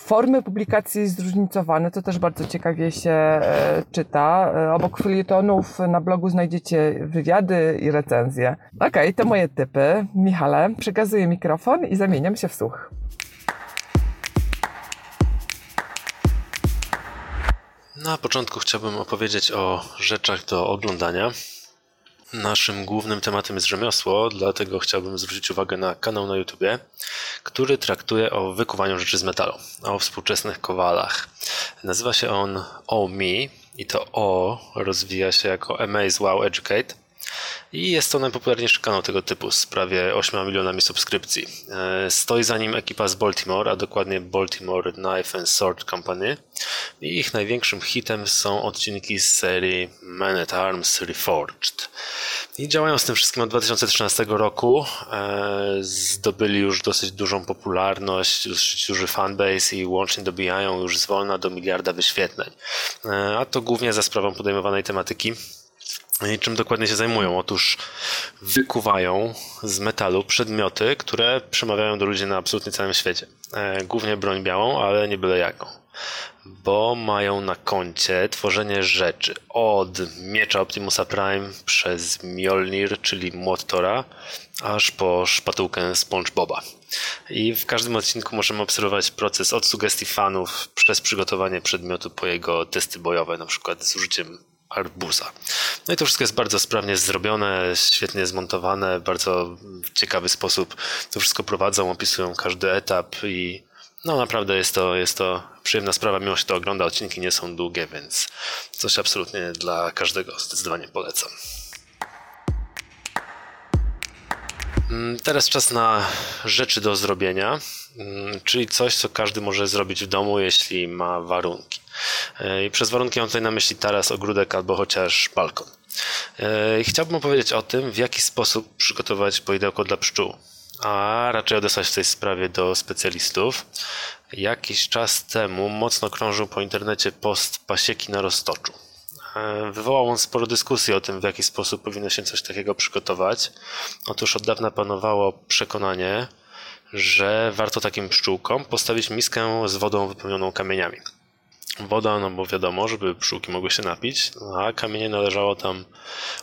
Formy publikacji zróżnicowane, to też bardzo ciekawie się czyta. Obok felietonów na blogu znajdziecie wywiady i recenzje. Okej, okay, to moje typy. Michale, przekazuję mikrofon i zamieniam się w słuch. Na początku chciałbym opowiedzieć o rzeczach do oglądania. Naszym głównym tematem jest rzemiosło, dlatego chciałbym zwrócić uwagę na kanał na YouTubie, który traktuje o wykuwaniu rzeczy z metalu, o współczesnych kowalach. Nazywa się on O Me i to O rozwija się jako Amaze Wow Educate. I jest to najpopularniejszy kanał tego typu z prawie 8 milionami subskrypcji. E, stoi za nim ekipa z Baltimore, a dokładnie Baltimore Knife and Sword Company. I ich największym hitem są odcinki z serii Man at Arms Reforged. I działają z tym wszystkim od 2013 roku. E, zdobyli już dosyć dużą popularność, dosyć duży fanbase i łącznie dobijają już zwolna do miliarda wyświetleń. E, a to głównie za sprawą podejmowanej tematyki czym dokładnie się zajmują? Otóż wykuwają z metalu przedmioty, które przemawiają do ludzi na absolutnie całym świecie. E, głównie broń białą, ale nie byle jaką. Bo mają na koncie tworzenie rzeczy od miecza Optimusa Prime przez Mjolnir, czyli młot Tora, aż po szpatułkę SpongeBoba. I w każdym odcinku możemy obserwować proces od sugestii fanów przez przygotowanie przedmiotu po jego testy bojowe, na przykład z użyciem arbuza. No i to wszystko jest bardzo sprawnie zrobione, świetnie zmontowane, bardzo w ciekawy sposób to wszystko prowadzą, opisują każdy etap i no naprawdę jest to, jest to przyjemna sprawa, mimo się to ogląda, odcinki nie są długie, więc coś absolutnie dla każdego zdecydowanie polecam. Mm, teraz czas na rzeczy do zrobienia, mm, czyli coś, co każdy może zrobić w domu, jeśli ma warunki. E, I przez warunki mam tutaj na myśli taras, ogródek albo chociaż balkon. E, chciałbym opowiedzieć o tym, w jaki sposób przygotować poidełko dla pszczół, a raczej odesłać w tej sprawie do specjalistów. Jakiś czas temu mocno krążył po internecie post pasieki na roztoczu. E, wywołał on sporo dyskusji o tym, w jaki sposób powinno się coś takiego przygotować. Otóż od dawna panowało przekonanie, że warto takim pszczółkom postawić miskę z wodą wypełnioną kamieniami. Woda, no bo wiadomo, żeby pszczółki mogły się napić, a kamienie należało tam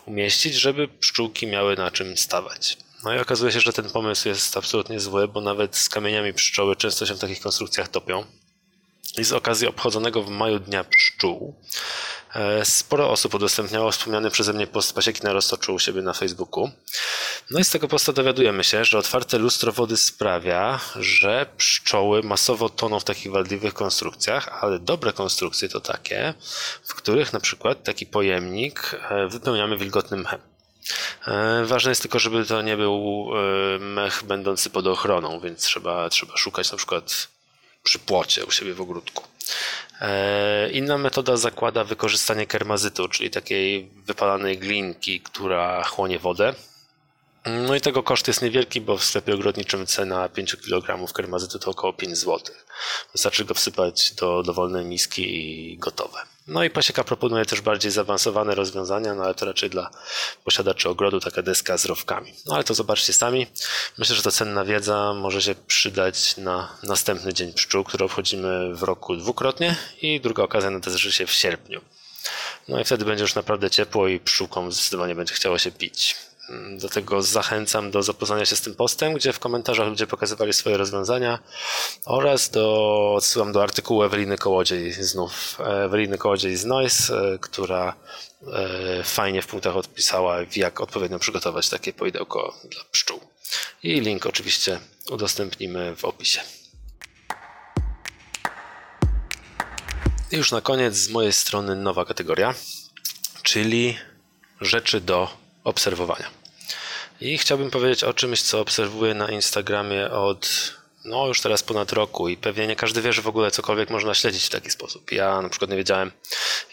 umieścić, żeby pszczółki miały na czym stawać. No i okazuje się, że ten pomysł jest absolutnie zły, bo nawet z kamieniami pszczoły często się w takich konstrukcjach topią. I z okazji obchodzonego w maju Dnia Pszczół e, sporo osób udostępniało wspomniany przeze mnie post Pasieki na Roztoczu u siebie na Facebooku. No i z tego posta dowiadujemy się, że otwarte lustro wody sprawia, że pszczoły masowo toną w takich wadliwych konstrukcjach, ale dobre konstrukcje to takie, w których na przykład taki pojemnik e, wypełniamy wilgotnym mchem. E, ważne jest tylko, żeby to nie był mech będący pod ochroną, więc trzeba, trzeba szukać na przykład przy płocie u siebie w ogródku. E, inna metoda zakłada wykorzystanie kermazytu, czyli takiej wypalanej glinki, która chłonie wodę. No i tego koszt jest niewielki, bo w sklepie ogrodniczym cena 5 kg kermazytu to około 5 zł. Wystarczy go wsypać do dowolnej miski i gotowe. No i pasieka proponuje też bardziej zaawansowane rozwiązania, no ale to raczej dla posiadaczy ogrodu taka deska z rowkami. No ale to zobaczcie sami. Myślę, że to cenna wiedza może się przydać na następny Dzień Pszczół, który obchodzimy w roku dwukrotnie i druga okazja nadarzy się w sierpniu. No i wtedy będzie już naprawdę ciepło i pszczółkom zdecydowanie będzie chciało się pić. Dlatego zachęcam do zapoznania się z tym postem, gdzie w komentarzach ludzie pokazywali swoje rozwiązania oraz do, odsyłam do artykułu Eweliny Kołodziej znów, Eweliny Kołodziej z Noise, e, która e, fajnie w punktach odpisała, jak odpowiednio przygotować takie poidełko dla pszczół. I link oczywiście udostępnimy w opisie. I już na koniec z mojej strony nowa kategoria, czyli rzeczy do obserwowania. I chciałbym powiedzieć o czymś, co obserwuję na Instagramie od no już teraz ponad roku i pewnie nie każdy wie, że w ogóle cokolwiek można śledzić w taki sposób. Ja na przykład nie wiedziałem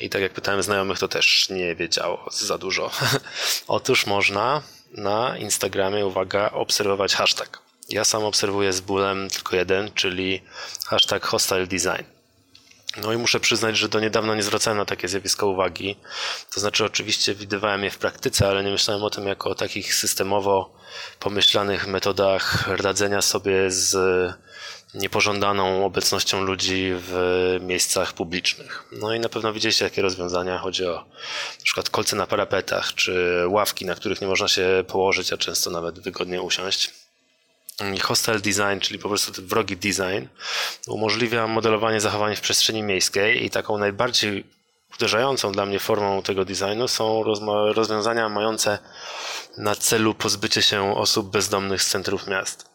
i tak jak pytałem znajomych, to też nie wiedziało za dużo. Otóż można na Instagramie, uwaga, obserwować hashtag. Ja sam obserwuję z bólem tylko jeden, czyli hashtag hostile design. No i muszę przyznać, że do niedawna nie zwracałem na takie zjawiska uwagi. To znaczy, oczywiście widywałem je w praktyce, ale nie myślałem o tym jako o takich systemowo pomyślanych metodach radzenia sobie z niepożądaną obecnością ludzi w miejscach publicznych. No i na pewno widzieliście takie rozwiązania. Chodzi o na przykład kolce na parapetach, czy ławki, na których nie można się położyć, a często nawet wygodnie usiąść. Hostile design, czyli po prostu wrogi design, umożliwia modelowanie zachowań w przestrzeni miejskiej i taką najbardziej uderzającą dla mnie formą tego designu są rozwiązania mające na celu pozbycie się osób bezdomnych z centrów miast.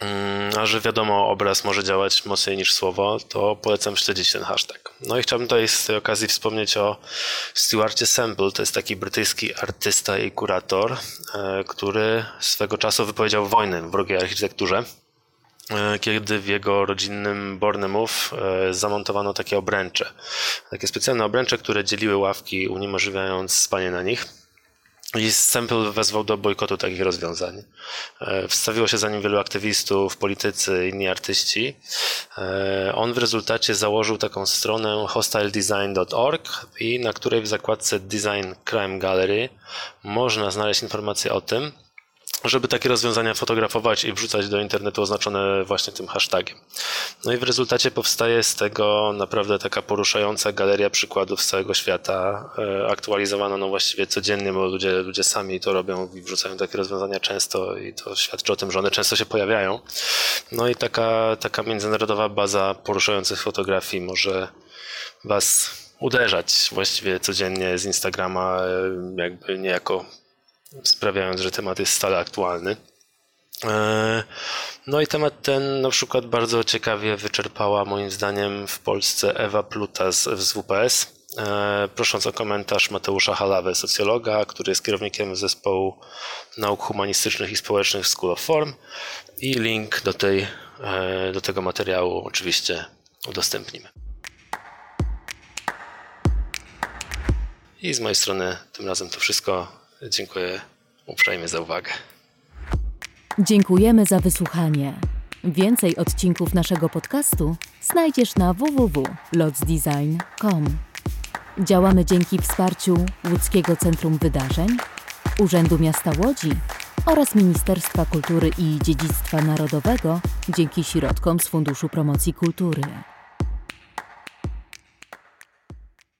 Mm, a że wiadomo, obraz może działać mocniej niż słowo, to polecam śledzić ten hashtag. No i chciałbym tutaj z tej okazji wspomnieć o Stuarcie Semple, to jest taki brytyjski artysta i kurator, e, który swego czasu wypowiedział wojnę wrogiej architekturze e, kiedy w jego rodzinnym Bournemouth e, zamontowano takie obręcze. Takie specjalne obręcze, które dzieliły ławki, uniemożliwiając spanie na nich. I Sample wezwał do bojkotu takich rozwiązań. E, wstawiło się za nim wielu aktywistów, politycy, inni artyści. E, on w rezultacie założył taką stronę hostiledesign.org i na której w zakładce Design Crime Gallery można znaleźć informacje o tym, żeby takie rozwiązania fotografować i wrzucać do internetu oznaczone właśnie tym hashtagiem. No i w rezultacie powstaje z tego naprawdę taka poruszająca galeria przykładów z całego świata, e, aktualizowana no właściwie codziennie, bo ludzie, ludzie sami to robią i wrzucają takie rozwiązania często i to świadczy o tym, że one często się pojawiają. No i taka, taka międzynarodowa baza poruszających fotografii może Was uderzać właściwie codziennie z Instagrama, e, jakby niejako sprawiając, że temat jest stale aktualny. E, no i temat ten na przykład bardzo ciekawie wyczerpała moim zdaniem w Polsce Ewa Pluta z, WPS, e, prosząc o komentarz Mateusza Halawę, socjologa, który jest kierownikiem zespołu nauk humanistycznych i społecznych School of Form i link do, tej, e, do tego materiału oczywiście udostępnimy. I z mojej strony tym razem to wszystko. Dziękuję uprzejmie za uwagę. Dziękujemy za wysłuchanie. Więcej odcinków naszego podcastu znajdziesz na www.lotsdesign.com. Działamy dzięki wsparciu Łódzkiego Centrum Wydarzeń, Urzędu Miasta Łodzi oraz Ministerstwa Kultury i Dziedzictwa Narodowego dzięki środkom z Funduszu Promocji Kultury.